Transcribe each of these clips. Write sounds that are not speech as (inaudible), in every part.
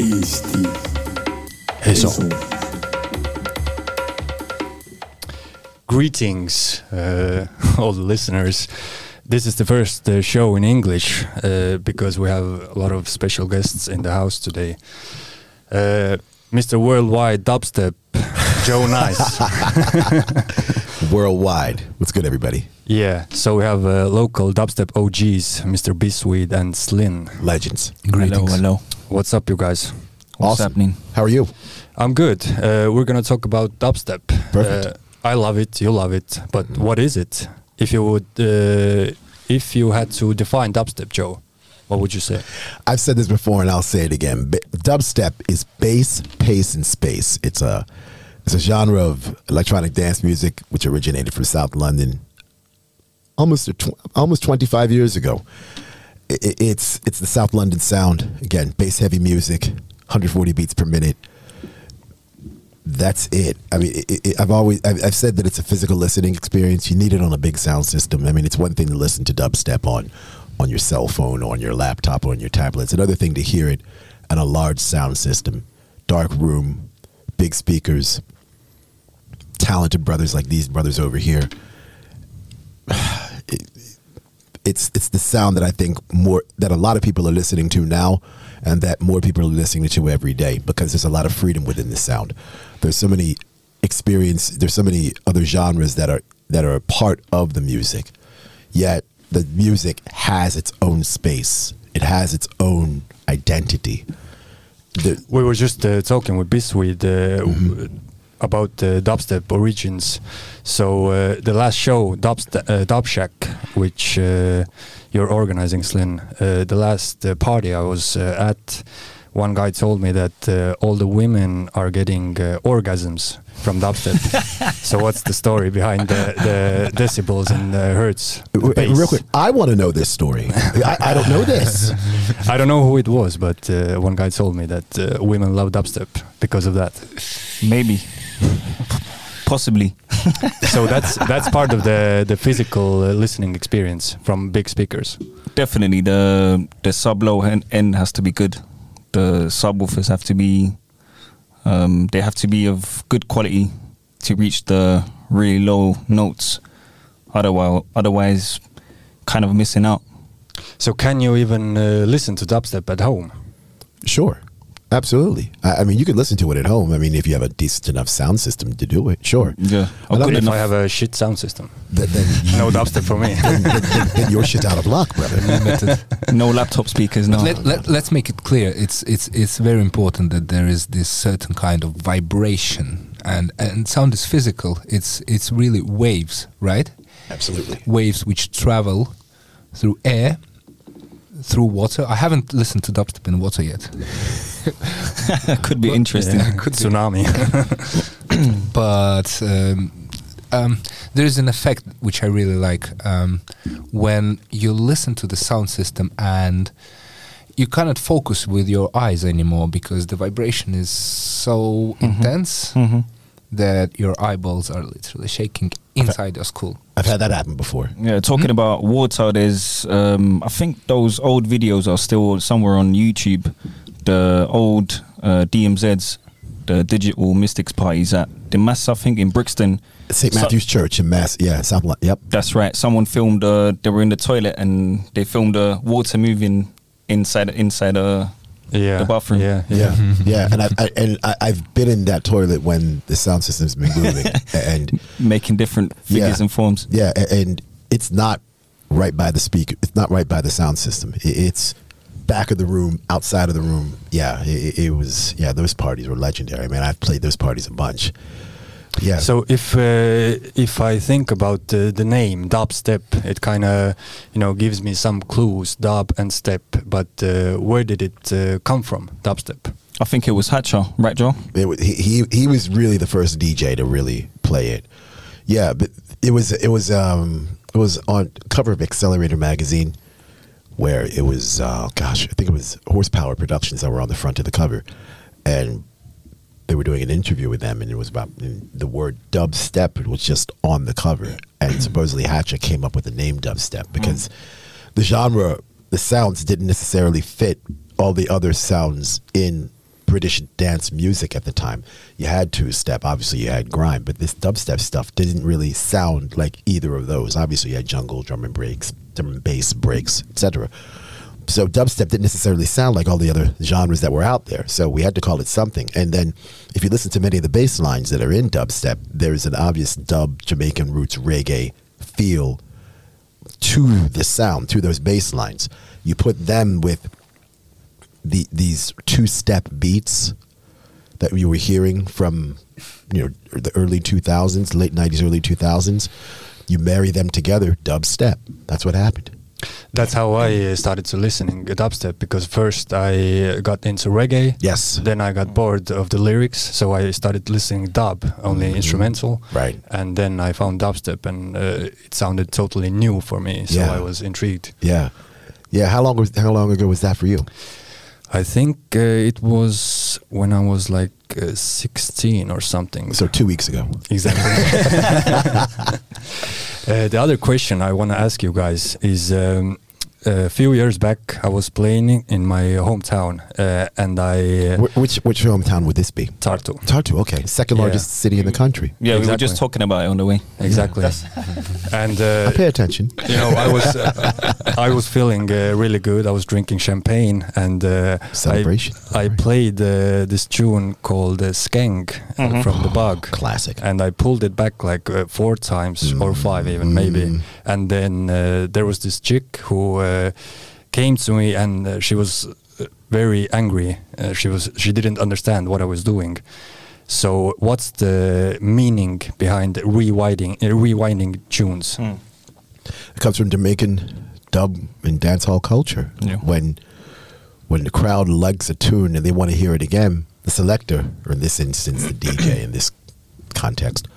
Eesti Eso. Greetings, uh, (laughs) all the listeners. This is the first uh, show in English uh, because we have a lot of special guests in the house today. Uh, Mr. Worldwide Dubstep, (laughs) Joe Nice. (laughs) Worldwide. What's good, everybody? yeah, so we have uh, local dubstep OGs, Mr. Bisweed and Slin. Legends. Hello, hello. What's up, you guys? What's Awesome. happening? How are you? I'm good. Uh, we're gonna talk about dubstep. Perfect. Uh, I love it. You love it. But what is it? If you would, uh, if you had to define dubstep, Joe, what would you say? I've said this before, and I'll say it again. Ba- dubstep is bass, pace, and space. It's a it's a genre of electronic dance music which originated from South London almost tw- almost 25 years ago. It's it's the South London sound again, bass heavy music, 140 beats per minute. That's it. I mean, it, it, I've always I've, I've said that it's a physical listening experience. You need it on a big sound system. I mean, it's one thing to listen to dubstep on on your cell phone, or on your laptop, or on your tablet. It's another thing to hear it on a large sound system, dark room, big speakers, talented brothers like these brothers over here. It- it's it's the sound that I think more that a lot of people are listening to now, and that more people are listening to every day because there's a lot of freedom within the sound. There's so many experience. There's so many other genres that are that are a part of the music, yet the music has its own space. It has its own identity. The, We were just uh, talking with Bisweed uh, Mm-hmm. About uh, dubstep origins. So uh, the last show, Dubst uh, Dub Shack, which uh, you're organizing, Slin. Uh, the last uh, party I was uh, at, one guy told me that uh, all the women are getting uh, orgasms from dubstep. (laughs) so what's the story behind the, the decibels and the hertz? Wait, bass? real quick, I want to know this story. I, I don't know this. (laughs) I don't know who it was, but uh, one guy told me that uh, women love dubstep because of that. Maybe. (laughs) Possibly. so that's that's part of the the physical uh, listening experience from big speakers. Definitely the the sub low end, end has to be good. The subwoofers have to be um, they have to be of good quality to reach the really low notes. Otherwise otherwise kind of missing out. So can you even uh, listen to dubstep at home? Sure. Absolutely. I, I mean, you could listen to it at home. I mean, if you have a decent enough sound system to do it, sure. Yeah. But Or I'm- good If. I have a shit sound system, Then, then, (laughs) no dubstep for me. then, then, then you're shit out of luck, brother. (laughs) no laptop speakers, no. Let, let, let's make it clear. It's it's it's very important that there is this certain kind of vibration, and and sound is physical. It's it's really waves, right? Absolutely. Waves which travel through air, through water. I haven't listened to dubstep in water yet, (laughs) could be But- interesting. Yeah, could be. Tsunami. (coughs) but um, um, there is an effect which I really like um, when you listen to the sound system and you cannot focus with your eyes anymore because the vibration is so intense Mhm. that your eyeballs are literally shaking inside your skull. I've had that happen before. Yeah, talking about water, there's um, I think those old videos are still somewhere on YouTube. The old uh, DMZs, the Digital Mystikz parties at the Mass, I think in Brixton. St. So- Matthew's Church in Mass. Yeah, South London. Yep. That's right. Someone filmed. Uh, they were in the toilet and they filmed the water moving inside inside uh, yeah. The bathroom. Yeah. Yeah, yeah, (laughs) and I, I and I, I've been in that toilet when the sound system's been moving, (laughs) and making different figures Yeah. and forms. yeah, a- and it's not right by the speaker. It's not right by the sound system. I- It's back of the room, outside of the room. Yeah, it, it was. Yeah, those parties were legendary. Man, I've played those parties a bunch. Yeah. So if uh, if I think about the, the name dubstep, it kind of you know gives me some clues, dub and step. But uh, where did it uh, come from, dubstep? I think it was Hatcha, right, Joe? It, wa- he, he he was really the first DJ to really play it. Yeah, but it was it was um it was on cover of XLR8R magazine, where it was uh, gosh I think it was Horsepower Productions that were on the front of the cover, and they were doing an interview with them, and it was about the word dubstep It was just on the cover, and mm. supposedly Hatcha came up with the name dubstep mm. because the genre, the sounds didn't necessarily fit all the other sounds in British dance music at the time. You had two step, obviously you had grime, but this dubstep stuff didn't really sound like either of those. Obviously you had jungle, drum and breaks, drum and bass breaks, etc. So dubstep didn't necessarily sound like all the other genres that were out there. So we had to call it something. And then if you listen to many of the bass lines that are in dubstep, there's an obvious dub Jamaican roots reggae feel to the sound, to those bass lines. You put them with the these two step beats that you were hearing from you know the early 2000s, late 90s, early 2000s. You marry them together, dubstep. That's what happened. That's how I started to listening dubstep because first I got into reggae. Yes. Then I got bored of the lyrics, so I started listening dub, only instrumental. Right. And then I found dubstep, and uh, it sounded totally new for me. So Yeah. I was intrigued. Yeah, yeah. How long was how long ago was that for you? I think uh, it was when I was like uh, 16 or something. So two weeks ago. Exactly. (laughs) (laughs) uh, the other question I want to ask you guys is um, a few years back I was playing in my hometown uh, and I uh, Wh- which which hometown would this be? Tartu. Tartu. Okay, second Yeah. largest city in the country. Yeah, we were just talking about it on the way. Exactly. (laughs) and I uh, pay attention. you know I was uh, I was feeling uh, really good. I was drinking champagne and uh, Celebration. I, I played uh, this tune called uh, Skeng uh, Mhm. from the Bug. Classic. and I pulled it back like uh, four times or five even maybe. Mm. And then uh, there was this chick who uh, came to me and uh, she was uh, very angry. Uh, she was she didn't understand what I was doing. So what's the meaning behind rewinding uh, rewinding tunes? It comes from Jamaican dub and dancehall culture. Yeah. When when the crowd likes a tune and they want to hear it again, the selector, or in this instance the DJ (clears throat) in this context,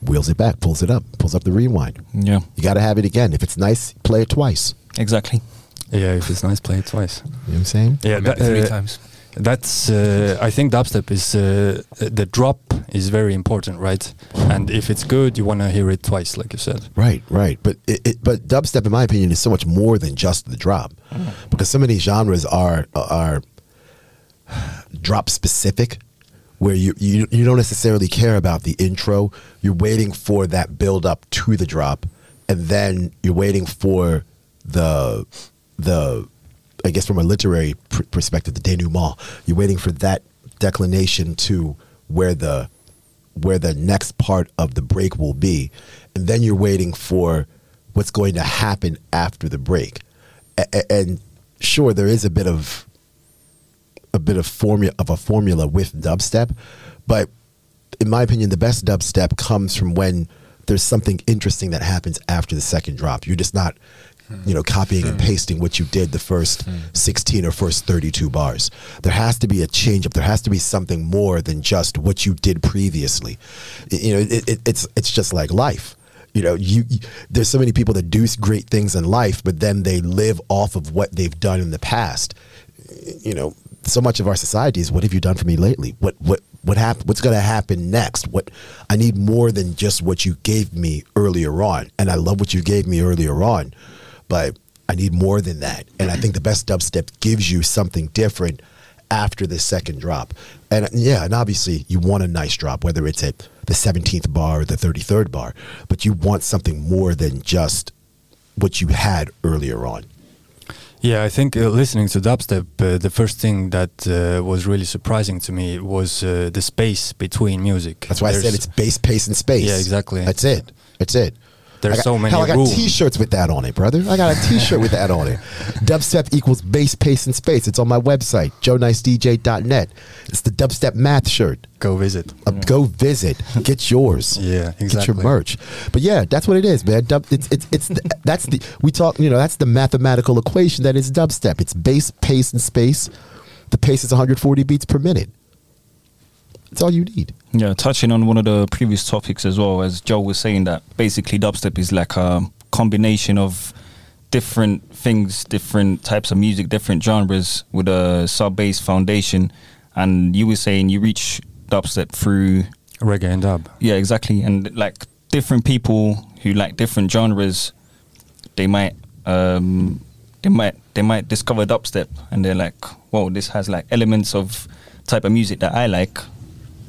wheels it back, pulls it up, pulls up the rewind. Yeah, You got to have it again. If it's nice, play it twice. Exactly. Yeah, if it's nice, play it twice. You know what I'm saying? Yeah, that- three uh, times. That's uh, I think dubstep is uh, the drop is very important, right? And if it's good, you want to hear it twice, like you said. Right, right. But it, it, but dubstep, in my opinion, is so much more than just the drop, because so many genres are are drop specific, where you, you you don't necessarily care about the intro. You're waiting for that build up to the drop, and then you're waiting for the the I guess from a literary pr- perspective, the denouement. You're waiting for that declination to where the where the next part of the break will be, and then you're waiting for what's going to happen after the break. A- and sure, there is a bit of a bit of formula of a formula with dubstep, but in my opinion, the best dubstep comes from when there's something interesting that happens after the second drop. You're just not, you know, copying and pasting what you did the first 16 or first 32 bars. There has to be a change up. There has to be something more than just what you did previously. You know, it, it, it's it's just like life. You know, you, there's so many people that do great things in life, but then they live off of what they've done in the past you know, so much of our society is what have you done for me lately? What what what happened? What's going to happen next? What I need more than just what you gave me earlier on, and I love what you gave me earlier on, but I need more than that. And I think the best dubstep gives you something different after the second drop. And yeah, and obviously you want a nice drop, whether it's at the 17th bar or the 33rd bar, but you want something more than just what you had earlier on. Yeah, I think uh, listening to dubstep, uh, the first thing that uh, was really surprising to me was uh, the space between music. That's why I said it's bass, pace, and space. Yeah, exactly. That's it. That's it. There's got, so many Hell, I got rules. T-shirts with that on it, brother. I got a T-shirt with that on it. (laughs) Dubstep equals bass, pace, and space. It's on my website, joenicedj.net. It's the dubstep math shirt. Go visit. Uh, Go visit. Get (laughs) yours. Yeah, Get your merch. But yeah, that's what it is, man. Dub, it's it's it's the, that's the we talk. You know, that's the mathematical equation that is dubstep. It's bass, pace, and space. The pace is 140 beats per minute. That's all you need. Yeah, touching on one of the previous topics as well, as Joe was saying that basically dubstep is like a combination of different things, different types of music, different genres with a sub bass foundation. And you were saying you reach dubstep through Reggae and dub. yeah, exactly. And like different people who like different genres, they might um they might they might discover dubstep and they're like, whoa, this has like elements of type of music that I like,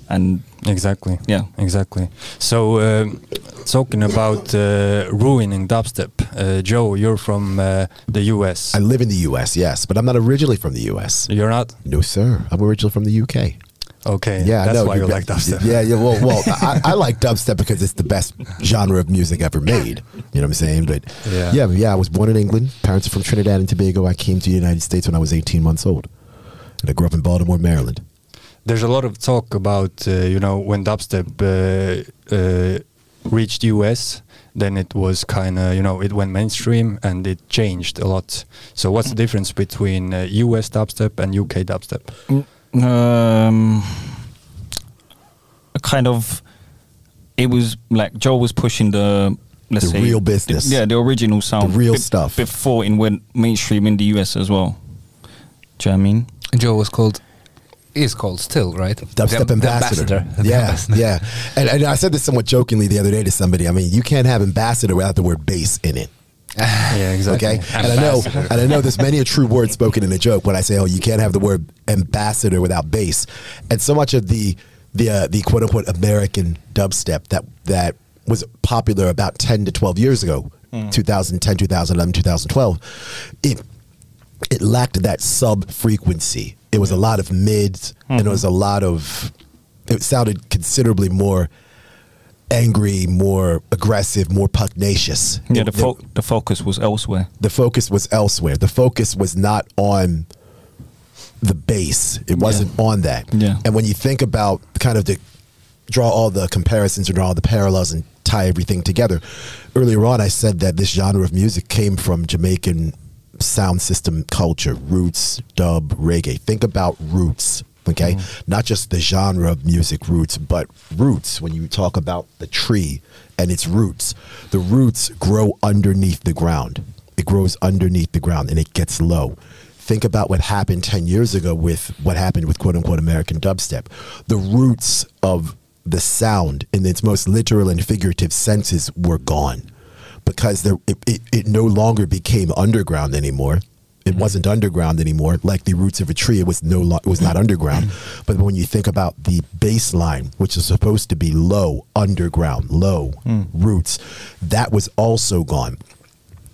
and Exactly. yeah, Exactly. So, um talking about uh, ruining dubstep, uh, Joe, you're from uh, the US. I live in the U.S. Yes, but I'm not originally from the U.S. you're not? No, sir. I'm originally from the UK. Okay. Yeah, That's I why you like dubstep. Yeah, yeah. Well, well, (laughs) I, I like dubstep because it's the best genre of music ever made. You know what I'm saying? But Yeah. yeah, yeah. I was born in England. Parents are from Trinidad and Tobago. I came to the United States when I was 18 months old, and I grew up in Baltimore, Maryland. There's a lot of talk about, uh, you know, when dubstep uh, uh, reached US, then it was kind of, you know, it went mainstream and it changed a lot. So, what's the difference between uh, US dubstep and UK dubstep? um, a kind of it was like Joe was pushing the let's The say real business. the- yeah, the original sound, The real stuff. before it went mainstream in the US as well. Do you know what I mean? Joe was called, is called still, right? Dubstep The- the ambassador. The Yeah, ambassador. yeah. And, and I said this somewhat jokingly the other day to somebody. I mean, you can't have ambassador without the word bass in it. (laughs) Yeah, exactly. Okay, and I know, and I know, there's many a true word spoken in a joke when I say, "Oh, you can't have the word ambassador without bass." And so much of the the uh, the quote unquote American dubstep that that was popular about 10 to 12 years ago, 2010, 2011, 2012, it it lacked that sub frequency. It was a lot of mids, and it mm-hmm. was a lot of. It sounded considerably more angry, more aggressive, more pugnacious. Yeah, the fo- the focus was elsewhere. the focus was elsewhere. The focus was not on the bass. It wasn't on that. Yeah. And when you think about kind of the draw all the comparisons and draw all the parallels and tie everything together, earlier on I said that this genre of music came from Jamaican sound system culture, roots, dub, reggae. Think about roots. Okay, mm. not just the genre of music roots, but roots. When you talk about the tree and its roots, the roots grow underneath the ground. It grows underneath the ground and it gets low. Think about what happened 10 years ago with what happened with quote unquote American dubstep. The roots of the sound in its most literal and figurative senses were gone because there, it, it, it no longer became underground anymore. It mm-hmm. wasn't underground anymore. Like the roots of a tree, it was no lo- it was not underground. Mm-hmm. But when you think about the bassline which is supposed to be low, underground, low mm. roots, that was also gone.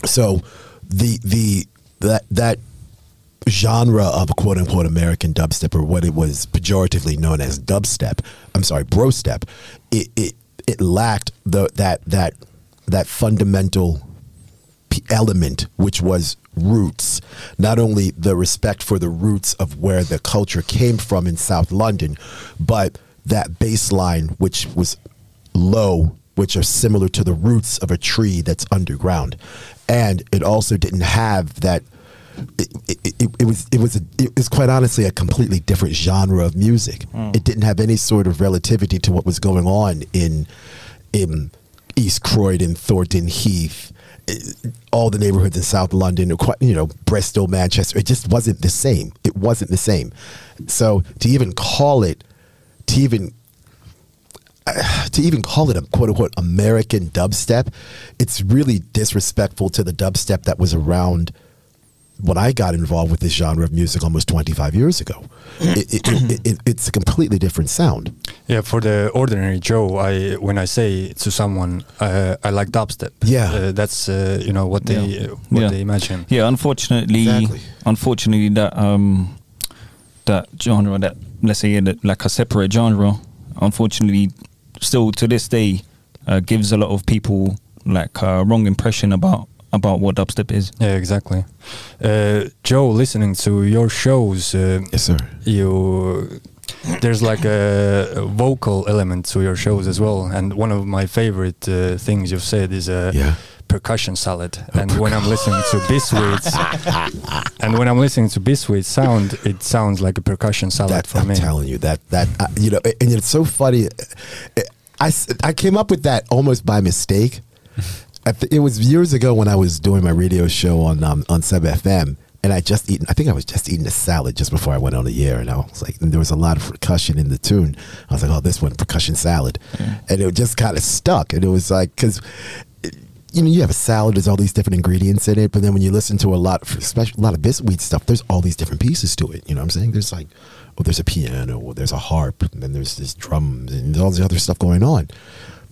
So the the that that genre of quote unquote American dubstep or what it was pejoratively known as dubstep, I'm sorry, brostep it it, it lacked the that that that fundamental element which was roots. Not only the respect for the roots of where the culture came from in south london but that bassline which was low which are similar to the roots of a tree that's underground. And it also didn't have that it, it, it, it was it was a, it was quite honestly a completely different genre of music. Hmm. It didn't have any sort of relativity to what was going on in in East Croydon, Thornton Heath, eh, all the neighborhoods in South London, you know, Bristol, Manchester. It just wasn't the same. It wasn't the same. So to even call it, to even to even call it a quote unquote American dubstep, it's really disrespectful to the dubstep that was around when I got involved with this genre of music almost 25 years ago. It, it, it, it, it's a completely different sound. Yeah, for the ordinary Joe, I when I say to someone uh, I like dubstep, Yeah. uh, that's uh, you know what they Yeah. uh, what Yeah. they imagine. Yeah, unfortunately, Exactly. unfortunately that um that genre that let's say that like a separate genre, unfortunately, still to this day, uh, gives a lot of people like a wrong impression about about what dubstep is. Yeah, exactly. Uh, Joe, listening to your shows, uh, Yes, sir. you there's like a, a vocal element to your shows as well. And one of my favorite uh, things you've said is a Yeah. percussion salad. (laughs) And when I'm listening to Bisweed's, and when I'm listening to Bisweed's sound, it sounds like a percussion salad That, for I'm me. telling you that that uh, you know, and it's so funny. I I came up with that almost by mistake. It was years ago when I was doing my radio show on um, on Sub FM, and I just eaten. I think I was just eating a salad just before I went on the air, and I was like, and there was a lot of percussion in the tune. I was like, oh, this one percussion salad, and it just kind of stuck. And it was like because you know, you have a salad. There's all these different ingredients in it, but then when you listen to a lot, especially a lot of Bisweed stuff, there's all these different pieces to it. You know what I'm saying? There's like, oh, there's a piano, or there's a harp, and then there's this drums and all this other stuff going on.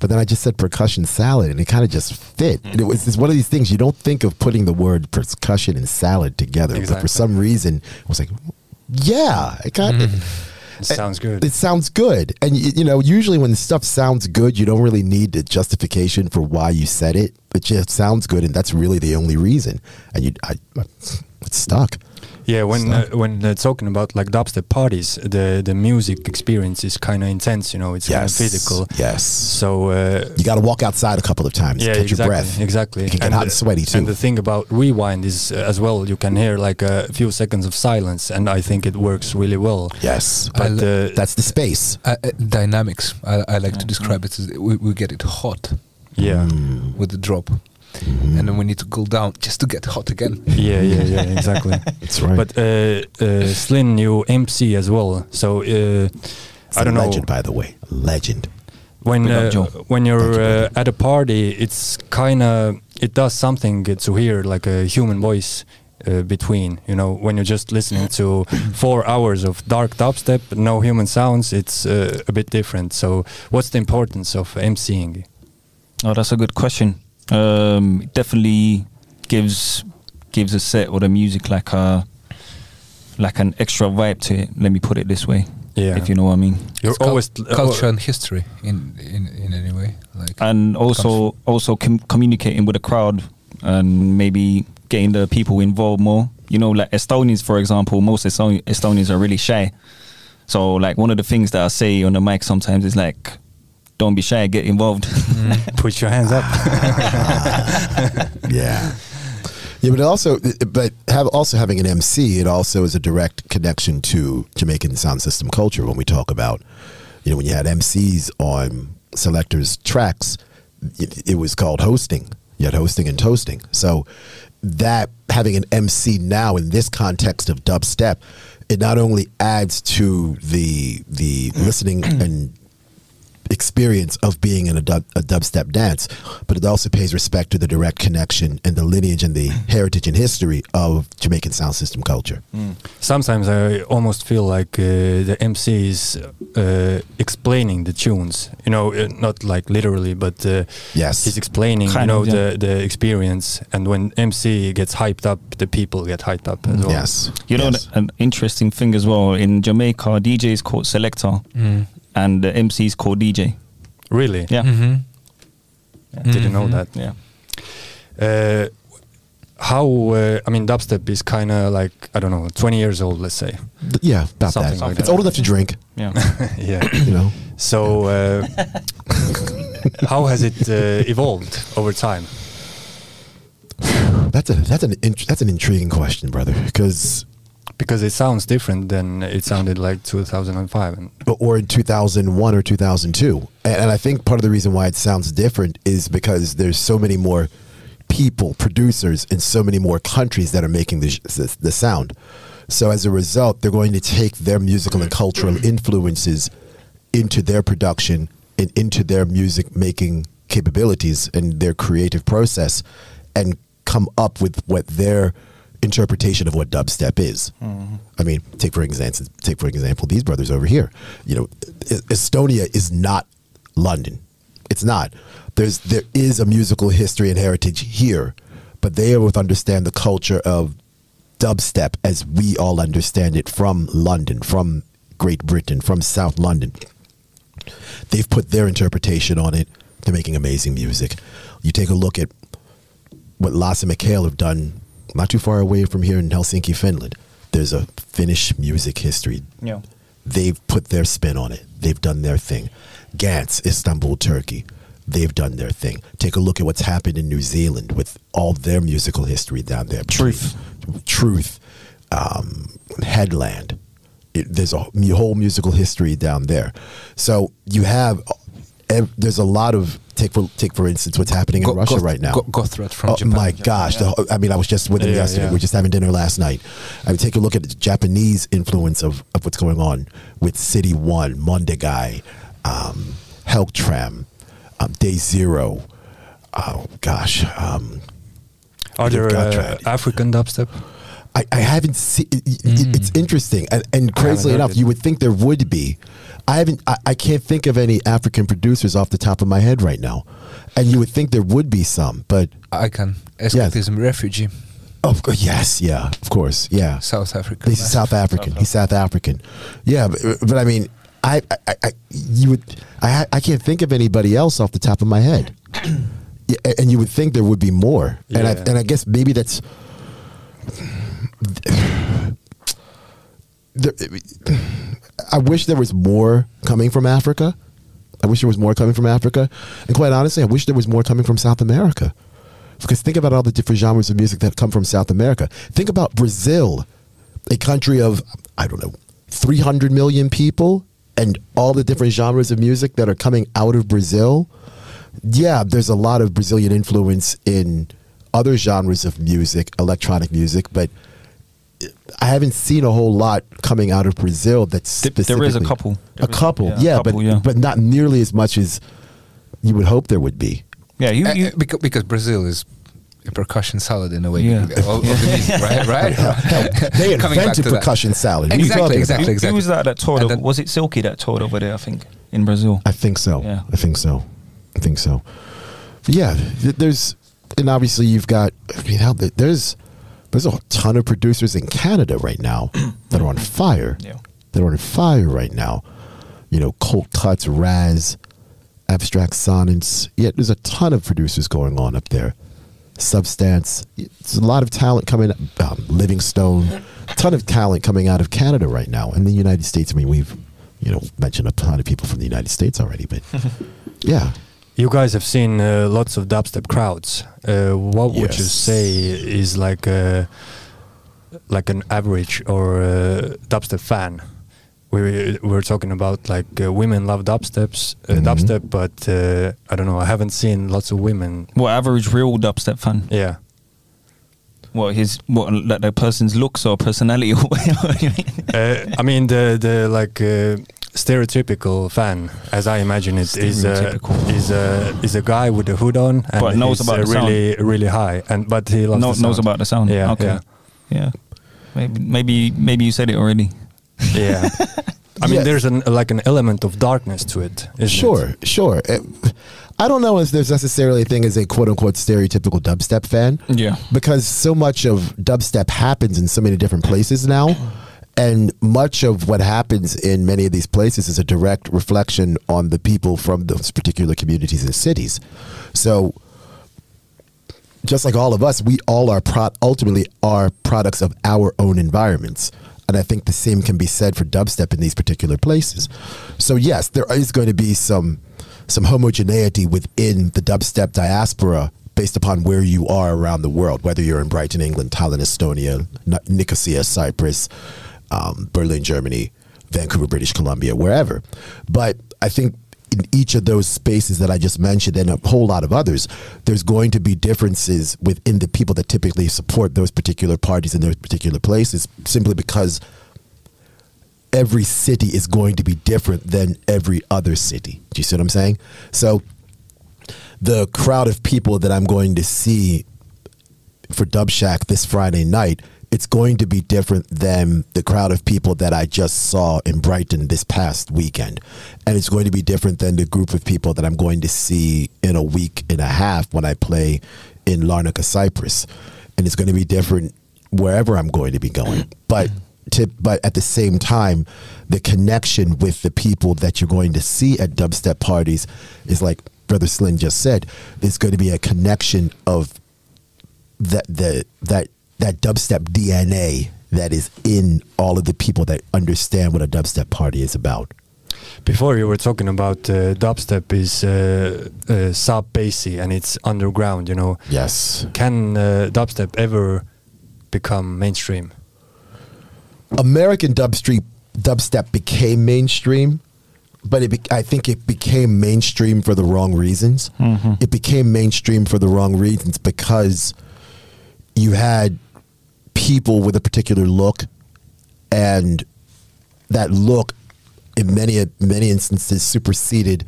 But then I just said percussion salad, and it kind of just fit. And it was it's one of these things you don't think of putting the word percussion and salad together, but for some reason, I was like, yeah, it kind of. It sounds good. It sounds good, and you know, usually when stuff sounds good, you don't really need the justification for why you said it. It just sounds good, and that's really the only reason. And you, I, I it's stuck. Yeah, when uh, stuff. when uh, talking about like dubstep parties, the the music experience is kind of intense. You know, it's kind of physical. Yes, So uh, you got to walk outside a couple of times, yeah, catch exactly, your breath. exactly. It can get hot and sweaty too. And the thing about rewind is uh, as well, you can hear like a few seconds of silence, and I think it works really well. yes, But uh, that's the space. Uh, uh, dynamics. I, I like to describe it as we, we get it hot yeah, Mm. with the drop, Mm-hmm. and then we need to cool down just to get hot again. (laughs) yeah, yeah, yeah, exactly. (laughs) That's right. But uh, uh, Slin, you MC as well, so uh, It's I a don't know. legend, by the way, legend. when uh, when you're uh, at a party, it's kind of it does something to hear like a human voice uh, between. You know, when you're just listening to four hours of dark dubstep, no human sounds, it's uh, a bit different. So, what's the importance of MCing? Oh, that's a good question. Um, it definitely gives gives a set or the music like a like an extra vibe to it. Let me put it this way. Yeah. If you know what I mean. You're It's always uh, culture and history in, in in any way. Like and also also com- communicating with the crowd and maybe getting the people involved more. You know, like Estonians, for example, most Estonians are really shy. So, like one of the things that I say on the mic sometimes is like, "Don't be shy, get involved." Mm-hmm. put your hands up. (laughs) yeah. Yeah, but also, but have also having an MC, it also is a direct connection to Jamaican sound system culture. When we talk about, you know, when you had MCs on selectors tracks, it, it was called hosting. You had hosting and toasting. So that having an MC now in this context of dubstep, it not only adds to the the listening and experience of being in a, dub, a dubstep dance, but it also pays respect to the direct connection and the lineage and the heritage and history of Jamaican sound system culture. Sometimes I almost feel like uh, the MC is uh, explaining the tunes. You know, uh, not like literally, but uh, Yes. he's explaining. you know, of, yeah. the the experience. And when MC gets hyped up, the people get hyped up as well. Yes. You know, Yes. an interesting thing as well in Jamaica, DJ is called selector, Mm. And the MC is called DJ. Really? Yeah, Mhm. Didn't know Mhm. that. yeah. Uh, how? Uh, I mean, dubstep is kind of like I don't know, 20 years old, let's say. Th- yeah, about Something that. like it's that. old enough to drink, Yeah. (laughs) (laughs) yeah. you know. So, uh, (laughs) how has it uh, evolved over time? That's a that's an int- that's an intriguing question, brother, because Because it sounds different than it sounded like 2005. And or in 2001 or 2002. And, and I think part of the reason why it sounds different is because there's so many more people, producers in so many more countries that are making the, the, the sound. So as a result, they're going to take their musical and cultural influences into their production and into their music making capabilities and their creative process and come up with what their interpretation of what dubstep is. Mm-hmm. I mean, take for example, take for example these brothers over here. You know, Estonia is not London. It's not. There's there is a musical history and heritage here, but they both understand the culture of dubstep as we all understand it from London, from Great Britain, from South London. They've put their interpretation on it. They're making amazing music. You take a look at what Lasse Mikhail have done not too far away from here in Helsinki, Finland. There's a Finnish music history. Yeah. They've put their spin on it. They've done their thing. Gantz, Istanbul, Turkey. They've done their thing. Take a look at what's happened in New Zealand with all their musical history down there. Truth. Truth. Um, Headland. It, there's a whole musical history down there. So you have, there's a lot of, take for, take for instance, what's happening in Go- Russia Goth- right now. Go- Goth-Trad from oh Japan. my gosh! whole- I mean, I was just with him Yeah, yesterday. yeah. We were just having dinner last night. I mean, take a look at the Japanese influence of, of what's going on with City One, Mondegai, um, Helgtram, um, Day Zero, oh gosh, um, Are there uh. African dubstep? I, I haven't seen. It, it- It's mm. interesting, and, and crazily enough, you would think there would be. I haven't. I, I can't think of any African producers off the top of my head right now, and you would think there would be some, but I can. Escapism refugee, of course, yes, yeah, of course, yeah. South Africa. He's South African. He's South African. Yeah, but, uh, but I mean, I, I, I, you would, I, I can't think of anybody else off the top of my head. (clears throat) Yeah, and you would think there would be more, and I, and I guess maybe that's. I wish there was more coming from Africa. I wish there was more coming from Africa, and quite honestly, I wish there was more coming from South America. Because think about all the different genres of music that come from South America. Think about Brazil, a country of, I don't know, 300 million people, and all the different genres of music that are coming out of Brazil. Yeah, there's a lot of Brazilian influence in other genres of music, electronic music, but I haven't seen a whole lot coming out of Brazil that's Th- there is a specifically- couple. a There is- couple, yeah, yeah, a couple, but yeah. but not nearly as much as you would hope there would be. Yeah, you, Uh, you because, because Brazil is a percussion salad in a way. Yeah. Of, of music, (laughs) right? Right? They (laughs) Coming back invented to that. percussion salad. What are you Exactly, talking exactly. who, who was that that toured? Over, was it Silkie that toured over there? I think in Brazil. I think so. Yeah. I think so. I think so. But yeah, there's and obviously you've got. I mean, how there's there's a ton of producers in Canada right now (clears throat) that are on fire. Yeah. That are on fire right now. You know, Colt Cuts, Raz, Abstract Sonance. Yeah, there's a ton of producers going on up there. Substance. There's a lot of talent coming. Um, Livingstone. A ton of talent coming out of Canada right now. And the United States. I mean, we've you know mentioned a ton of people from the United States already, but (laughs) yeah. You guys have seen uh, lots of dubstep crowds. Uh, what would you say is like a like an average or uh, dubstep fan? We we're talking about like uh, women love dubsteps, uh, Mhm. dubstep, but uh, I don't know. I haven't seen lots of women. What average real dubstep fan? Yeah, What his what like the person's looks or personality? or (laughs) what do you mean? uh, I mean the the like uh, stereotypical fan, as I imagine it, is uh, Stereotypical. is a is a guy with a hood on and But knows about uh, the sound. really really high, and but he loves No, the knows sound. about the sound. Yeah, okay. yeah. yeah. Maybe maybe maybe you said it already. Yeah. (laughs) I mean, Yeah. there's an like an element of darkness to it, isn't Sure, it? sure. Uh, I don't know if there's necessarily a thing as a quote unquote stereotypical dubstep fan. Yeah. Because so much of dubstep happens in so many different places now. And much of what happens in many of these places is a direct reflection on the people from those particular communities and cities. So, just like all of us, we all are pro- ultimately are products of our own environments. And I think the same can be said for dubstep in these particular places. So yes, there is going to be some some homogeneity within the dubstep diaspora based upon where you are around the world, whether you're in Brighton, England, Tallinn, Estonia, Nicosia, Cyprus, um, Berlin, Germany, Vancouver, British Columbia, wherever. But I think in each of those spaces that I just mentioned and a whole lot of others, there's going to be differences within the people that typically support those particular parties in those particular places simply because every city is going to be different than every other city. Do you see what I'm saying? So the crowd of people that I'm going to see for Dub Shack this Friday night, it's going to be different than the crowd of people that I just saw in Brighton this past weekend. And it's going to be different than the group of people that I'm going to see in a week and a half when I play in Larnaca, Cyprus. And it's going to be different wherever I'm going to be going. (clears throat) But to, but at the same time, the connection with the people that you're going to see at dubstep parties is like Brother Slin just said. There's going to be a connection of that the that that dubstep DNA that is in all of the people that understand what a dubstep party is about. Before you were talking about uh, dubstep is uh, uh, sub bassy and it's underground. You know, Yes. can uh, dubstep ever become mainstream? American dubstep dubstep became mainstream, but it be, I think it became mainstream for the wrong reasons. Mhm. It became mainstream for the wrong reasons because you had people with a particular look, and that look, in many many instances, superseded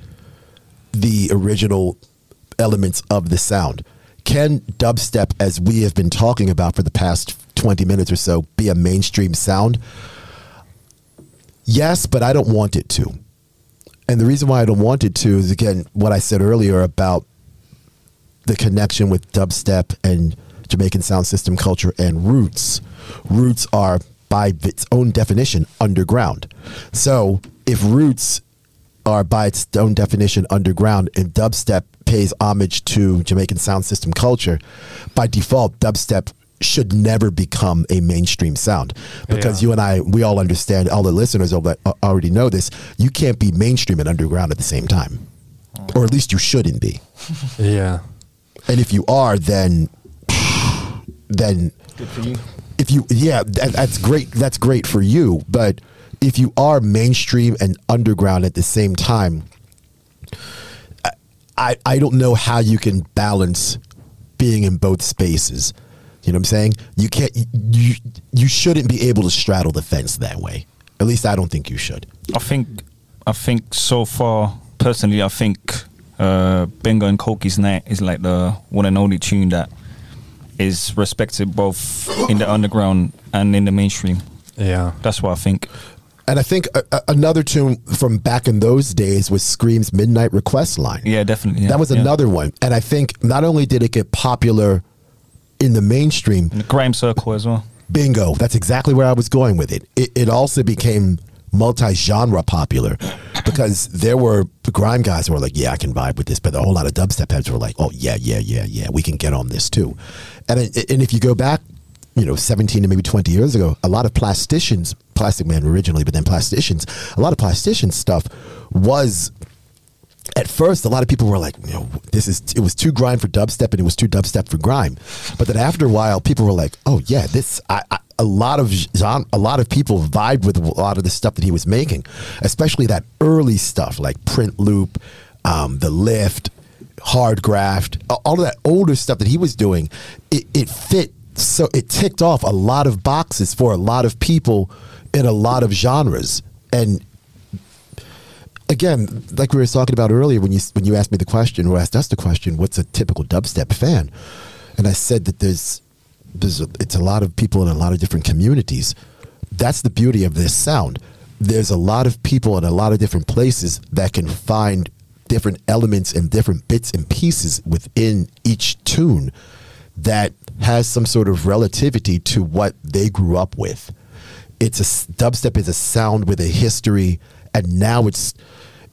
the original elements of the sound. Can dubstep, as we have been talking about for the past 20 minutes or so, be a mainstream sound? Yes, but I don't want it to. And the reason why I don't want it to is, again, what I said earlier about the connection with dubstep and Jamaican sound system culture and roots. Roots are, by its own definition, underground. So if roots are, by its own definition, underground, and dubstep pays homage to Jamaican sound system culture, by default, dubstep should never become a mainstream sound because Yeah. you and I, we all understand, all the listeners uh, already know this. You can't be mainstream and underground at the same time, or at least you shouldn't be. (laughs) Yeah. And if you are, then then Good for you. if you yeah, that, that's great. That's great for you. But if you are mainstream and underground at the same time, I I, I don't know how you can balance being in both spaces. You know what I'm saying? You can't. You you shouldn't be able to straddle the fence that way. At least I don't think you should. I think I think so far personally I think uh, Benga and Coki's Night is like the one and only tune that is respected both in the underground and in the mainstream. Yeah. That's what I think. And I think a, a- another tune from back in those days was Skream's Midnight Request line. Yeah, definitely. yeah, that was yeah. another one. And I think not only did it get popular in the mainstream, In the grime circle as well. bingo, that's exactly where I was going with it. It, it also became multi genre popular because there were grime guys who were like, yeah, I can vibe with this. But a whole lot of dubstep heads were like, oh, yeah, yeah, yeah, yeah, we can get on this too. And, and if you go back, you know, 17 to maybe 20 years ago, a lot of plasticians, Plasticman originally, but then plasticians, a lot of plastician stuff was at first, a lot of people were like, you know, this is it was too grime for dubstep and it was too dubstep for grime. But then after a while, people were like, oh yeah, this I, I, a lot of genre, a lot of people vibed with a lot of the stuff that he was making, especially that early stuff like print loop, um, the lift, hard graft, all of that older stuff that he was doing. It, it fit so it ticked off a lot of boxes for a lot of people in a lot of genres and again, like we were talking about earlier when you when you asked me the question or asked us the question, what's a typical dubstep fan? And I said that there's there's a, it's a lot of people in a lot of different communities. That's the beauty of this sound. There's a lot of people in a lot of different places that can find different elements and different bits and pieces within each tune that has some sort of relativity to what they grew up with it's a dubstep is a sound with a history and now it's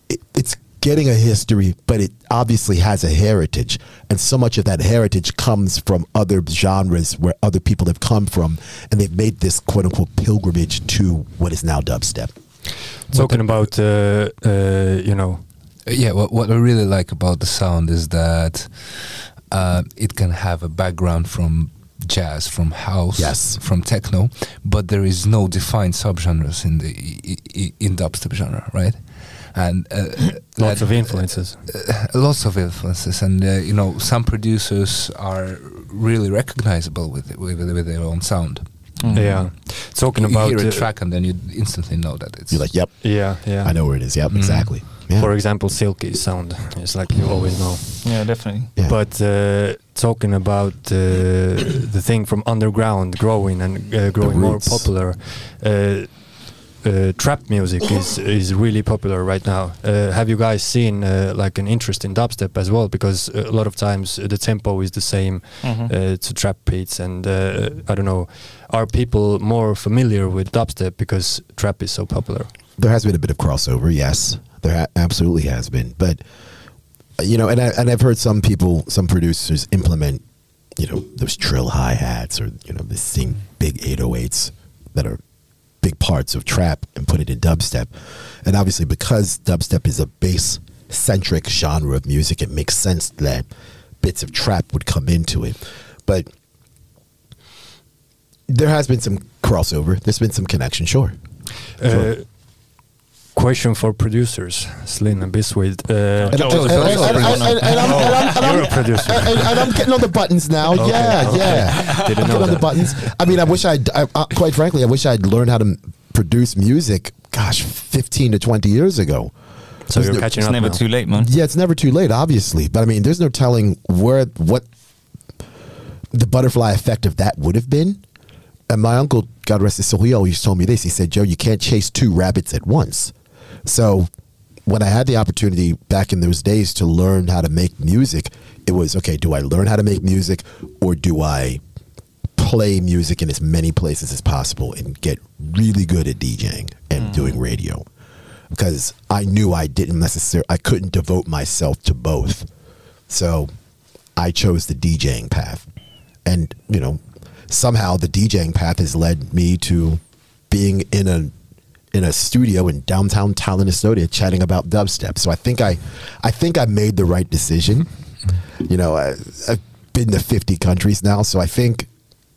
it, it's getting a history but it obviously has a heritage and so much of that heritage comes from other genres where other people have come from and they've made this quote unquote pilgrimage to what is now dubstep Talking about, uh, uh, you know, yeah, what, what I really like about the sound is that uh, it can have a background from jazz, from house, Yes. from techno, but there is no defined subgenres in the i- i- in dubstep genre, right? And uh, lots of influences. uh, lots of influences, and uh, you know some producers are really recognizable with with, with their own sound. Mm. Yeah. Talking you about hear a uh, track and then you instantly know that it's you're like yep Yeah, yeah. i know where it is yep Mm. exactly yeah. For example, Silkie sound. It's like you always know. Yeah, definitely. Yeah. But uh, talking about uh, the thing from underground growing and uh, growing more roots. popular, uh, trap music is is really popular right now. Uh, have you guys seen uh, like an interest in dubstep as well? Because a lot of times uh, the tempo is the same Mhm. uh, to trap beats, and uh, I don't know, are people more familiar with dubstep because trap is so popular? there has been a bit of crossover. Yes, there ha- absolutely has been. But you know, and I, and I've heard some people, some producers implement, you know, those trill hi hats or you know the same big 808s that are big parts of trap and put it in dubstep. And obviously, because dubstep is a bass centric genre of music, it makes sense that bits of trap would come into it. But there has been some crossover. There's been some connection, sure. Sure. Uh, question for producers, Slin and Bisweed. Uh, And, You're a I'm- producer. and- and I'm getting on the buttons now. Okay, yeah, okay. yeah. (laughs) Didn't I'm know getting on the buttons. I mean, I wish I'd, I, uh, quite frankly, I wish I'd learned how to m- produce music, gosh, 15 to 20 years ago. So There's you're no- catching It's up never now. too late, man. Yeah, it's never too late, obviously. But I mean, there's no telling where what the butterfly effect of that would have been. And my uncle, God rest his soul, he always told me this. He said, Joe, you can't chase two rabbits at once. So when I had the opportunity back in those days to learn how to make music, it was okay, do I learn how to make music or do I play music in as many places as possible and get really good at DJing and mm. doing radio? Because I knew I didn't necessarily, I couldn't devote myself to both. So I chose the DJing path. And, you know, somehow the DJing path has led me to being in a in a studio in downtown Tallinn, Estonia, chatting about dubstep. So I think I I think I made the right decision. You know, I, I've been to 50 countries now, so I think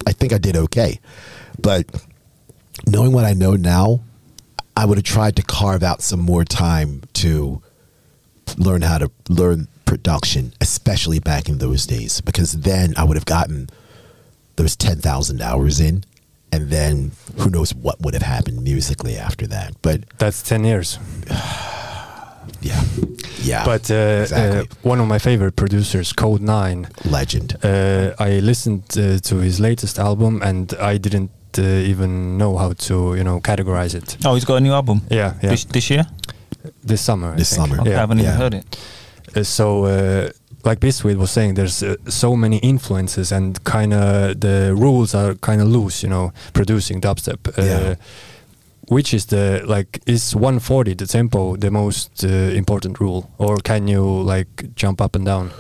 I think I did okay. But knowing what I know now, I would have tried to carve out some more time to learn how to learn production, especially back in those days, because then I would have gotten those 10,000 hours in. And then who knows what would have happened musically after that. But That's 10 years. (sighs) yeah, yeah. But uh, exactly. uh, one of my favorite producers, Kode9, legend. uh, I listened uh, to his latest album and I didn't uh, even know how to, you know, categorize it. Oh, he's got a new album. Yeah, yeah. This, this year? this summer. I This think. summer. Okay, I haven't even heard it. Uh, so, uh, like Biscuit was saying, there's uh, so many influences and kind of the rules are kind of loose, you know, producing dubstep. Uh, Yeah. Which is the like is 140 the tempo the most uh, important rule, or can you like jump up and down?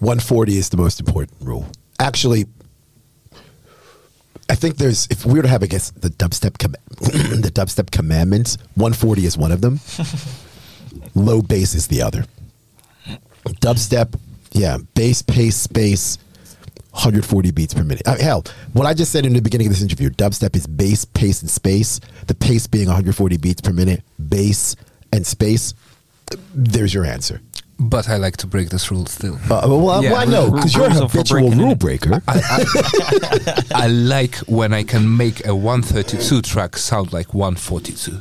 140 is the most important rule. Actually, I think there's if we were to have I guess the dubstep com- (clears throat) the dubstep commandments, 140 is one of them. (laughs) Low bass is the other. Dubstep, yeah, bass, pace, space, 140 beats per minute. Uh, hell, what I just said in the beginning of this interview, dubstep is bass, pace, and space. The pace being 140 beats per minute, bass and space. There's your answer. But I like to break this rule still. Uh, well, Yeah. well, I know because you're a Rules habitual rule breaker. I, I, (laughs) I like when I can make a 132 track sound like 142.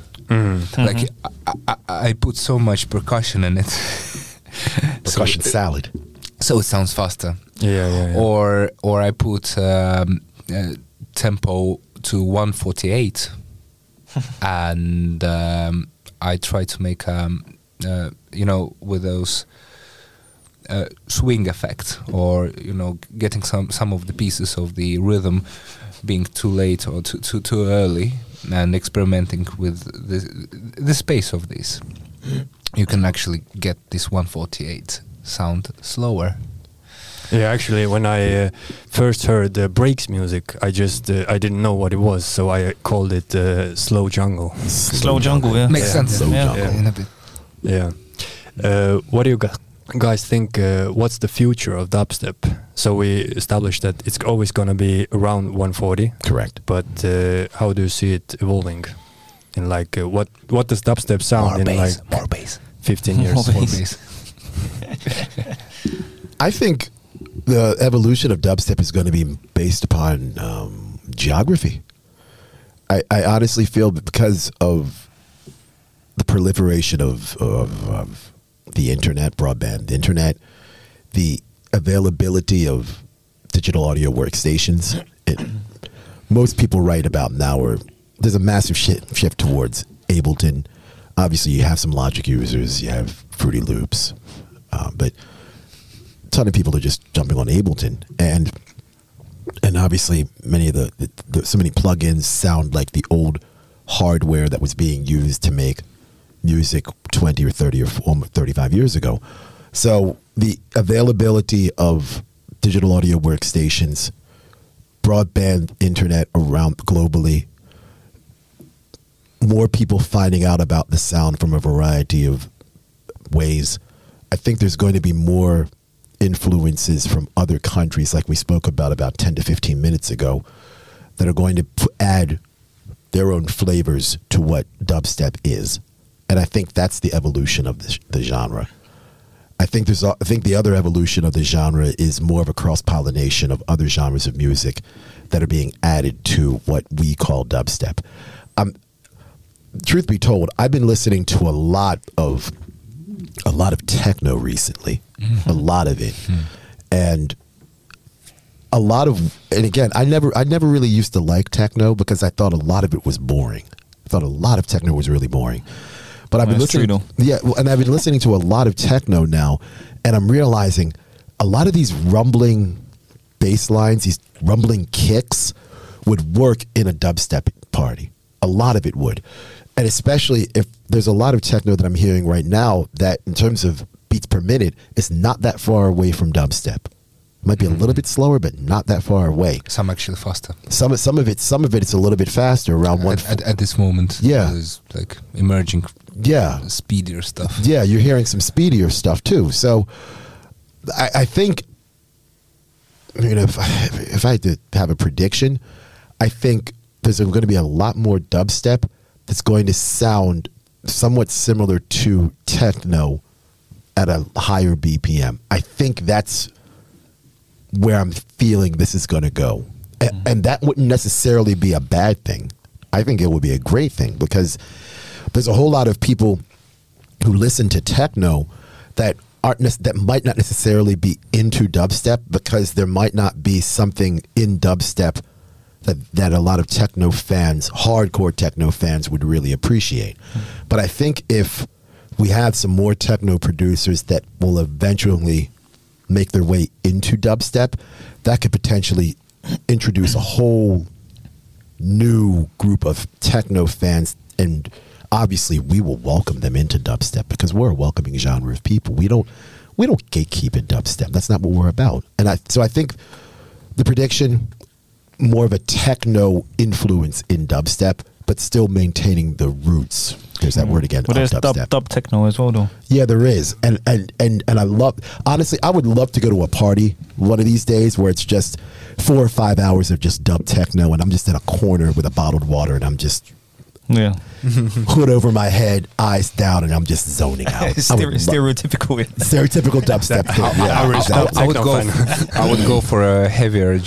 Like I, I, I put so much percussion in it. (laughs) so, Percussion salad. So it sounds faster. Yeah, yeah, yeah. Or or I put um, uh, tempo to 148, (laughs) and um, I try to make um, uh, you know with those uh, swing effect or you know getting some some of the pieces of the rhythm being too late or too too, too early and experimenting with the the space of this you can actually get this 148 sound slower Yeah, actually, when I uh, first heard the breaks music, I just uh, I didn't know what it was, so I called it uh, slow jungle. Slow jungle, yeah. makes Yeah. sense Slow Yeah. jungle. in a bit Yeah. Uh, what do you gu- guys think? Uh, what's the future of dubstep? So we established that it's always gonna be around 140, Correct. but uh, how do you see it evolving? In like, uh, what what does dubstep sound more in bass like more bass 15 years? More more bass. (laughs) I think the evolution of dubstep is going to be based upon um, geography. I, I honestly feel because of the proliferation of, of, of the internet, broadband the internet, the availability of digital audio workstations, it, most people write about now are there's a massive shift, shift towards Ableton. Obviously, you have some Logic users, you have Fruity Loops, um, but a ton of people are just jumping on Ableton, and and obviously many of the, the, the so many plugins sound like the old hardware that was being used to make music 20 or 30 or almost 35 years ago. So the availability of digital audio workstations, broadband internet around globally, more people finding out about the sound from a variety of ways. I think there's going to be more influences from other countries, like we spoke about about 10 to 15 minutes ago, that are going to add their own flavors to what dubstep is. And I think that's the evolution of the, the genre. I think there's I think the other evolution of the genre is more of a cross pollination of other genres of music that are being added to what we call dubstep. Um, truth be told, I've been listening to a lot of a lot of techno recently, a mm-hmm. lot of it, hmm. and a lot of and again, I never I never really used to like techno because I thought a lot of it was boring. I thought a lot of techno was really boring. But I've been That's true, listening, yeah, well, and I've been listening to a lot of techno now, and I'm realizing a lot of these rumbling bass lines, these rumbling kicks, would work in a dubstep party. A lot of it would, and especially if there's a lot of techno that I'm hearing right now that, in terms of beats per minute, is not that far away from dubstep. It Might be a little mm-hmm. bit slower, but not that far away. Some actually faster. Some some of it, some of it, it's a little bit faster, around one. At, at, at this moment, Yeah. there's like emerging yeah, speedier stuff. yeah, you're hearing some speedier stuff too. So I, I think, I mean, if I, if I had to have a prediction, I think there's going to be a lot more dubstep that's going to sound somewhat similar to techno at a higher BPM. I think that's where I'm feeling this is going to go. A- mm-hmm. And that wouldn't necessarily be a bad thing. I think it would be a great thing because there's a whole lot of people who listen to techno that aren't that might not necessarily be into dubstep because there might not be something in dubstep that that a lot of techno fans, hardcore techno fans would really appreciate. But I think if we have some more techno producers that will eventually make their way into dubstep, that could potentially introduce a whole new group of techno fans. And obviously we will welcome them into dubstep because we're a welcoming genre of people. We don't we don't gatekeep in dubstep. That's not what we're about. And i so i think the prediction more of a techno influence in dubstep but still maintaining the roots there's that word again But of there's dub, dubstep. dub techno as well, though. Yeah, there is, and and and and I love. Honestly, I would love to go to a party one of these days where it's just four or five hours of just dub techno, and I'm just in a corner with a bottled water, and I'm just Yeah. (laughs) hood over my head, eyes down, and I'm just zoning out. I would Stere- love- stereotypical. dubstep thing. Yeah, I. I would go. fan. (laughs) I would go for a heavier uh,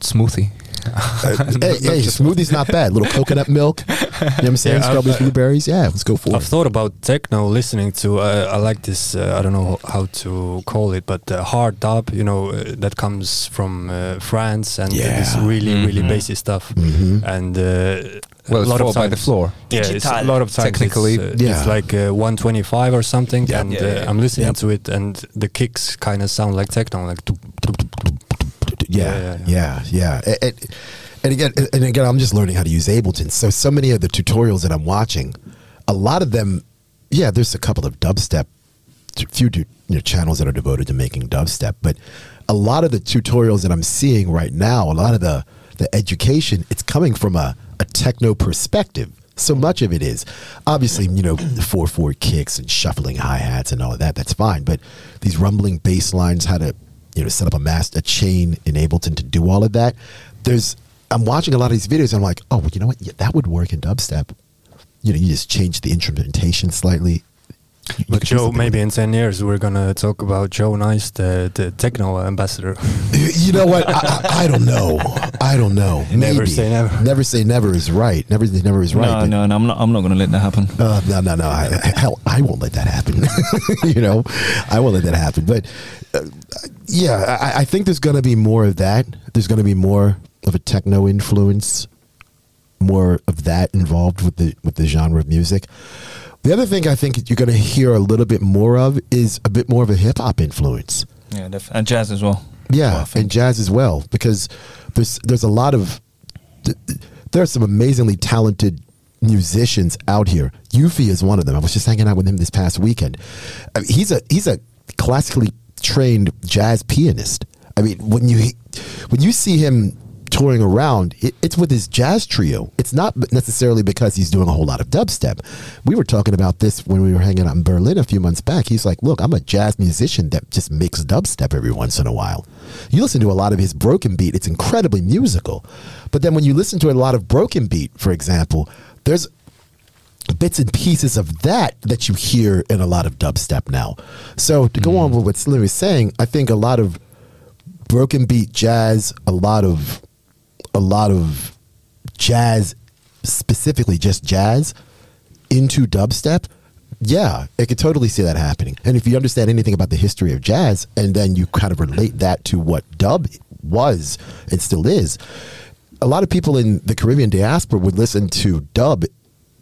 smoothie. (laughs) hey, hey, smoothie's not bad. little coconut milk. (laughs) You know what I'm saying? Yeah, I- Strawberries, blueberries. Yeah, let's go for it. I've thought about techno listening to. Uh, I like this. Uh, I don't know how to call it, but uh, hard dub. You know uh, that comes from uh, France and Yeah. this really really Mhm. bassy stuff. Mhm. And uh, Well, a lot fall of by the floor. Yeah, it's a lot of times. Technically, it's, uh, yeah. it's like uh, 125 or something, Yeah. and Yeah, uh, yeah, I'm listening Yep. to it, and the kicks kind of sound like techno, like. tup, tup, tup, tup. Yeah, Yeah, yeah, yeah. And, and, again, and again, I'm just learning how to use Ableton. So, so many of the tutorials that I'm watching, a lot of them, yeah, there's a couple of dubstep, few you know, channels that are devoted to making dubstep, but a lot of the tutorials that I'm seeing right now, a lot of the the education, it's coming from a, a techno perspective. So much of it is obviously, you know, four four kicks and shuffling hi hats and all of that. That's fine, but these rumbling bass lines, how to you know set up a master a chain in Ableton to do all of that. There's I'm watching a lot of these videos. I'm like, oh, well, you know what? Yeah, that would work in dubstep. You know, you just change the instrumentation slightly. You But Joe, maybe in 10 years we're gonna talk about Joe Nice, the, the techno ambassador. You know what? I, I, I don't know. I don't know. Never Maybe. say never. Never say never is right. Never say never is right. no, no, no. I'm not. I'm not going to let that happen. Uh, no, no, no. I, hell, I won't let that happen. (laughs) you know, I won't let that happen. But uh, yeah, I, I think there's going to be more of that. There's going to be more of a techno influence, more of that involved with the with the genre of music. The other thing I think you're going to hear a little bit more of is a bit more of a hip hop influence. Yeah, def- and jazz as well. Yeah, Well, and jazz as well because there's there's a lot of th- there are some amazingly talented musicians out here. Yuffie is one of them. I was just hanging out with him this past weekend. I mean, he's a he's a classically trained jazz pianist. I mean, when you when you see him touring around, it, it's with his jazz trio. It's not necessarily because he's doing a whole lot of dubstep. We were talking about this when we were hanging out in Berlin a few months back. He's like, "Look, I'm a jazz musician that just makes dubstep every once in a while." You listen to a lot of his broken beat; it's incredibly musical. But then when you listen to a lot of broken beat, for example, there's bits and pieces of that that you hear in a lot of dubstep now. So to go hmm. on with what Slin is saying, I think a lot of broken beat jazz, a lot of a lot of jazz, specifically just jazz, into dubstep Yeah, I could totally see that happening. And if you understand anything about the history of jazz, and then you kind of relate that to what dub was and still is, a lot of people in the Caribbean diaspora would listen to dub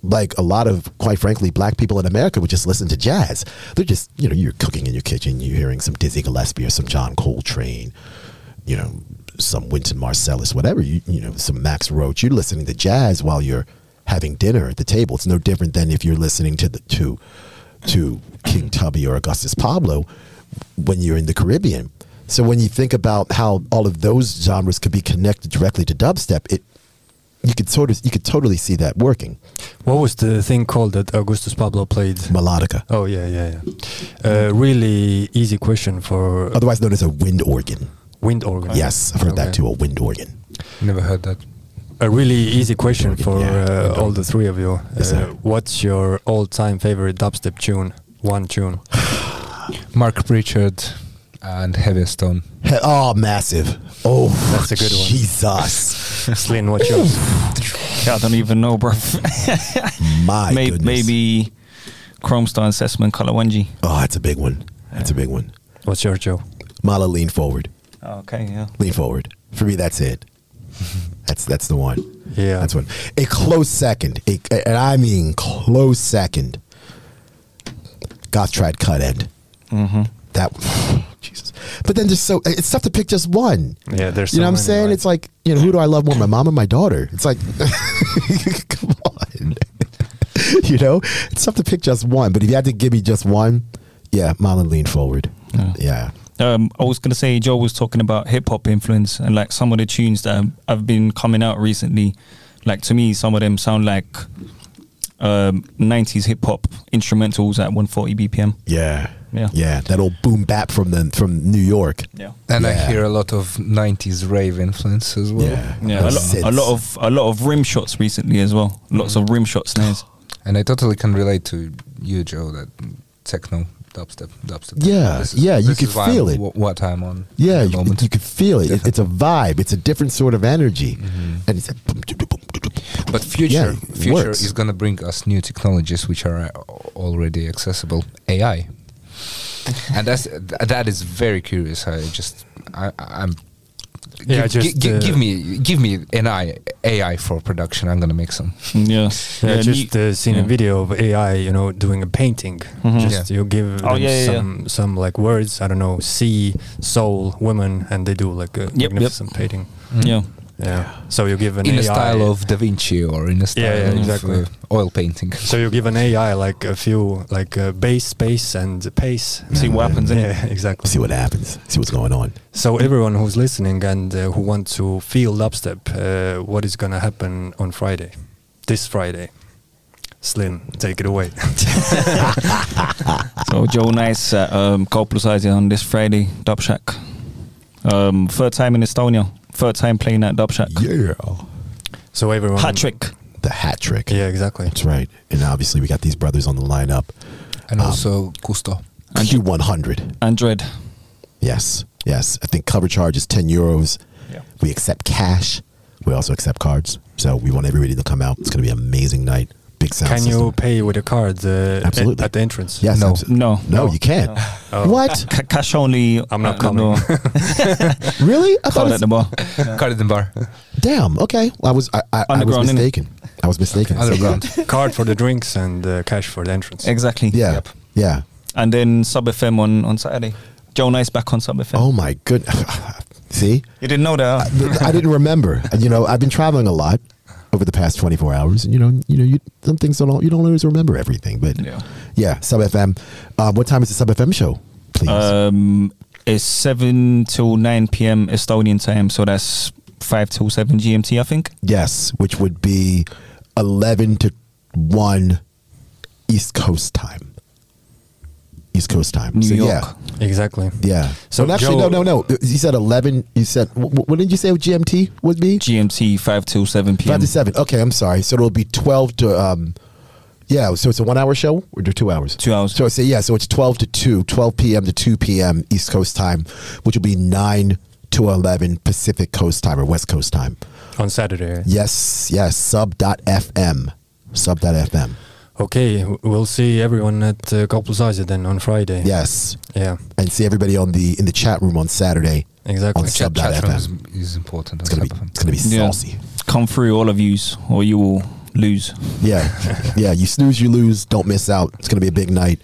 like a lot of, quite frankly, black people in America would just listen to jazz. They're just, you know, you're cooking in your kitchen, you're hearing some Dizzy Gillespie or some John Coltrane, you know, some Wynton Marsalis, whatever, you, you know, some Max Roach. You're listening to jazz while you're having dinner at the table. It's no different than if you're listening to the, to, to King Tubby or Augustus Pablo when you're in the Caribbean. So when you think about how all of those genres could be connected directly to dubstep, it you could sort of you could totally see that working. What was the thing called that Augustus Pablo played? Melodica, Oh yeah, yeah, yeah. Uh, really easy question for otherwise known as a wind organ. Wind organ. Yes, I've heard that too, a wind organ. Never heard that. A really easy question organ, for yeah, uh, all the three of you. Yes, uh, what's your all-time favorite dubstep tune? One tune. (sighs) Mark Pritchard and Heavy Stone. He- oh, massive! Oh, That's a good one. Jesus, (laughs) Slin, what's yours? Yeah, (laughs) I don't even know, bro. (laughs) my maybe, goodness. maybe Kromestar and Sessman Kalawanji. Oh, that's a big one. That's a big one. What's your Joe? Mala, lean forward. Okay, yeah. Lean forward. For me, that's it. (laughs) That's that's the one. Yeah. That's one. A close second, a, and I mean close second. Goth-Trad cut end. Mm-hmm. That (sighs) Jesus. But then just so it's tough to pick just one. Yeah, there's You know so what I'm saying? right? It's like you know who do I love more, my mom or my daughter? It's like (laughs) come on. (laughs) you know, it's tough to pick just one. But if you had to give me just one, yeah, Mala lean forward. Yeah. Yeah. Um, I was gonna say Joe was talking about hip hop influence and like some of the tunes that have, have been coming out recently. Like to me, some of them sound like um, 90s hip hop instrumentals at 140 BPM. Yeah. Yeah. Yeah. That old boom bap from the from New York. Yeah. And I hear a lot of 90s rave influence as well. Yeah. Yeah, a, Those lot, a lot of a lot of rim shots recently as well. Lots of rim shot snares. And I totally can relate to you, Joe, that techno, dubstep, dubstep. Yeah, yeah, you could feel it. wh- What I'm on. Yeah, you, moment. you could feel it. it. It's a vibe. It's a different sort of energy, and it's boom. But future, Yeah, future works. is going to bring us new technologies which are uh, already accessible. AI, (laughs) and that's that is very curious. I just I, I'm. Yeah, give, just, gi- gi- uh, give me give me an AI, AI for production. I'm gonna make some. Yeah, Yeah, Yeah, just uh, seen yeah. a video of AI, you know, doing a painting. Mhm. Just you give Oh, them yeah, yeah, yeah. some some like words. I don't know, sea, soul, woman, and they do like a yep. magnificent painting. yeah. Yeah. So you give an in AI the style of Da Vinci or in the style Yeah, yeah, of uh, oil painting. So you give an AI like a few like uh, base, space, and pace. See what happens. innit? Yeah, (laughs) exactly. See what happens. See what's going on. So everyone who's listening and uh, who want to feel dubstep, uh, what is gonna happen on Friday? This Friday. Slin, take it away. (laughs) So Joe Nice at um, Kauplusasi on this Friday, Dub Shack. Um, third time in Estonia. Third time playing at Dub Shack. Yeah, so everyone. Hat trick. the hat trick. Yeah, exactly. That's right. And obviously, we got these brothers on the lineup. And Um, also Custo. Q100. Android. Yes, yes. I think cover charge is 10 euros. Yeah. We accept cash. We also accept cards. So we want everybody to come out. It's going to be an amazing night. Big sound Can system. you pay with a card uh, Absolutely. at the entrance? Yes. No. abso- No. No, No. you can't. (laughs) Oh. What? Ca- cash only. I'm not uh, coming. no. (laughs) really? I thought Card it at the bar. Card at the Bar. Damn. Okay. Well, I was I, I, I was mistaken. I was mistaken. So. Underground. (laughs) card for the drinks and uh, cash for the entrance. Exactly. Yeah. Yep. Yeah. And then Sub FM on, on Saturday. Joe Nice back on Sub FM. Oh my goodness. See, You didn't know that? huh? I didn't remember. You know, I've been traveling a lot over the past 24 hours, you know, you know, you, some things don't you don't always remember everything. But Yeah. yeah, Sub FM. Um, what time is the Sub FM show? Please. Um, it's 7 till 9 p.m. Estonian time, so that's 5 till 7 GMT, I think. yes, which would be 11 to 1 East Coast time. East Coast time. New so York. yeah, Exactly. yeah. So actually, Joe- no, no, no. You said 11. You said wh- wh- what did you say with GMT would be? GMT 5 till 7 p.m. Five to seven. Okay, I'm sorry. So it'll be twelve to um, yeah. So it's a one hour show or two hours? Two hours. So it's yeah. So it's twelve to two, 12 p.m. to two p.m. East Coast time, which will be nine to eleven Pacific Coast time or West Coast time. On Saturday. Yes, yes. Sub dot FM. Sub dot FM. Okay, we'll see everyone at uh, Kauplusasi then on Friday. Yes, Yeah, and see everybody on the in the chat room on Saturday. exactly. On Chat, Sub.fm. chat room is, is important. It's gonna be Sub.fm. it's gonna be Yeah. saucy. Come through, all of yous, or you will lose. Yeah, (laughs) yeah. You snooze, you lose. Don't miss out. It's going to be a big night.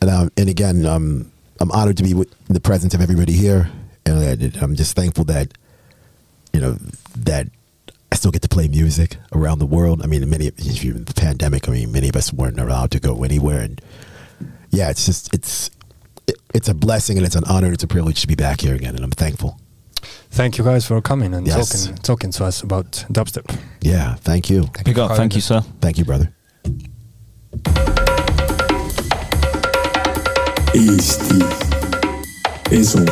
And um, and again, um, I'm honored to be with in the presence of everybody here, and I- I'm just thankful that you know that I still get to play music around the world. I mean, many if you the pandemic. I mean, many of us weren't allowed to go anywhere, and yeah, it's just it's it, it's a blessing and it's an honor and it's a privilege to be back here again, and I'm thankful. Thank you guys for coming and Yes. talking talking to us about dubstep. Yeah, thank you, Thank Pick for up. Thank you, sir. thank you, brother. Eesti Esu